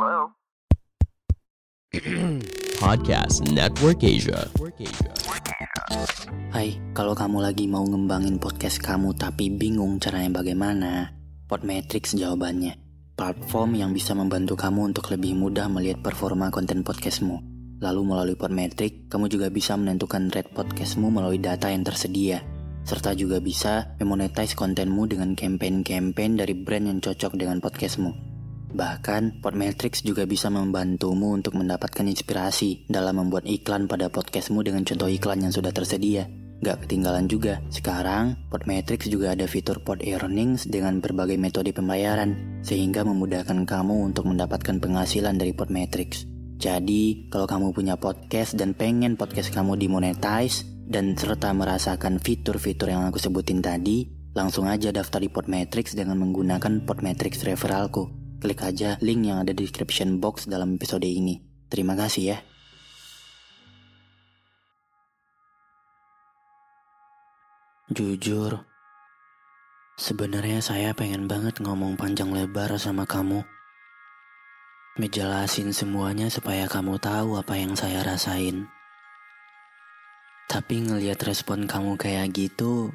Hello? Podcast Network Asia. Hai, kalau kamu lagi mau ngembangin podcast kamu tapi bingung caranya bagaimana, Podmetrics jawabannya. Platform yang bisa membantu kamu untuk lebih mudah melihat performa konten podcastmu. Lalu melalui Podmetrics, kamu juga bisa menentukan rate podcastmu melalui data yang tersedia. Serta juga bisa memonetize kontenmu dengan campaign-campaign dari brand yang cocok dengan podcastmu. Bahkan, Podmetrics juga bisa membantumu untuk mendapatkan inspirasi dalam membuat iklan pada podcastmu dengan contoh iklan yang sudah tersedia. Gak ketinggalan juga, sekarang Podmetrics juga ada fitur Pod Earnings dengan berbagai metode pembayaran, sehingga memudahkan kamu untuk mendapatkan penghasilan dari Podmetrics. Jadi, kalau kamu punya podcast dan pengen podcast kamu dimonetize, dan serta merasakan fitur-fitur yang aku sebutin tadi, langsung aja daftar di Podmetrics dengan menggunakan Podmetrics referralku. Klik aja link yang ada di description box dalam episode ini. Terima kasih ya. Jujur, sebenarnya saya pengen banget ngomong panjang lebar sama kamu. Ngejelasin semuanya supaya kamu tahu apa yang saya rasain. Tapi ngelihat respon kamu kayak gitu,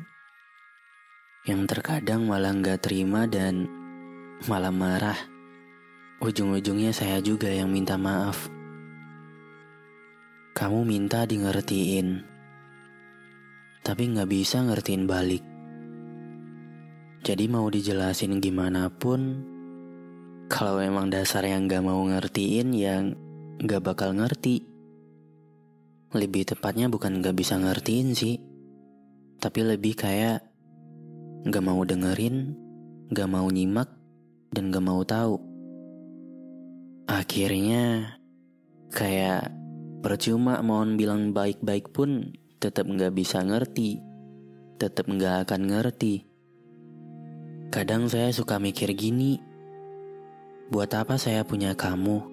yang terkadang malah nggak terima dan malah marah. Ujung-ujungnya saya juga yang minta maaf. Kamu minta di ngertiin, tapi nggak bisa ngertiin balik. Jadi mau dijelasin gimana pun, kalau emang dasar yang nggak mau ngertiin, yang nggak bakal ngerti. Lebih tepatnya bukan nggak bisa ngertiin sih, tapi lebih kayak nggak mau dengerin, nggak mau nyimak, dan gak mau tahu. Akhirnya, kayak percuma mohon bilang baik-baik pun tetap gak bisa ngerti, tetap gak akan ngerti. Kadang saya suka mikir gini, buat apa saya punya kamu?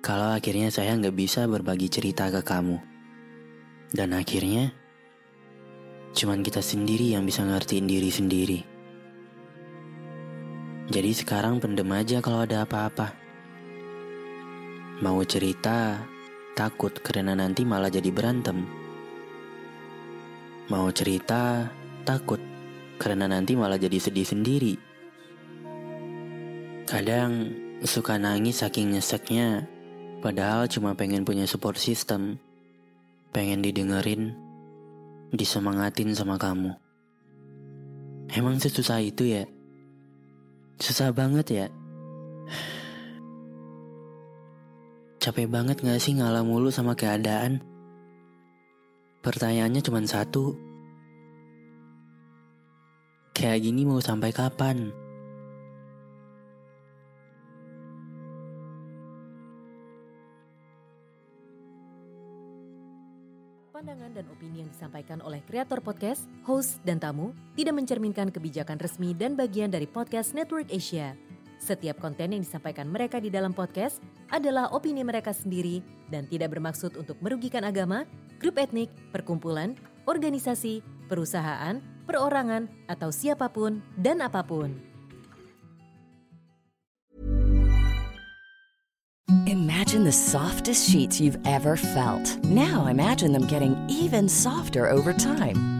Kalau akhirnya saya gak bisa berbagi cerita ke kamu. Dan akhirnya, cuman kita sendiri yang bisa ngertiin diri sendiri. Jadi sekarang pendem aja kalau ada apa-apa. Mau cerita, takut karena nanti malah jadi berantem. Mau cerita, takut karena nanti malah jadi sedih sendiri. Kadang suka nangis saking nyeseknya, padahal cuma pengen punya support system. Pengen didengerin, disemangatin sama kamu. Emang sesusah itu ya? Susah banget ya. Capek banget gak sih ngalah mulu sama keadaan? Pertanyaannya cuma satu. Kayak gini mau sampai kapan? Pandangan dan opini yang disampaikan oleh kreator podcast, host, dan tamu tidak mencerminkan kebijakan resmi dan bagian dari podcast Network Asia. Setiap konten yang disampaikan mereka di dalam podcast adalah opini mereka sendiri dan tidak bermaksud untuk merugikan agama, grup etnik, perkumpulan, organisasi, perusahaan, perorangan, atau siapa pun dan apa pun. Imagine the softest sheets you've ever felt. Now imagine them getting even softer over time.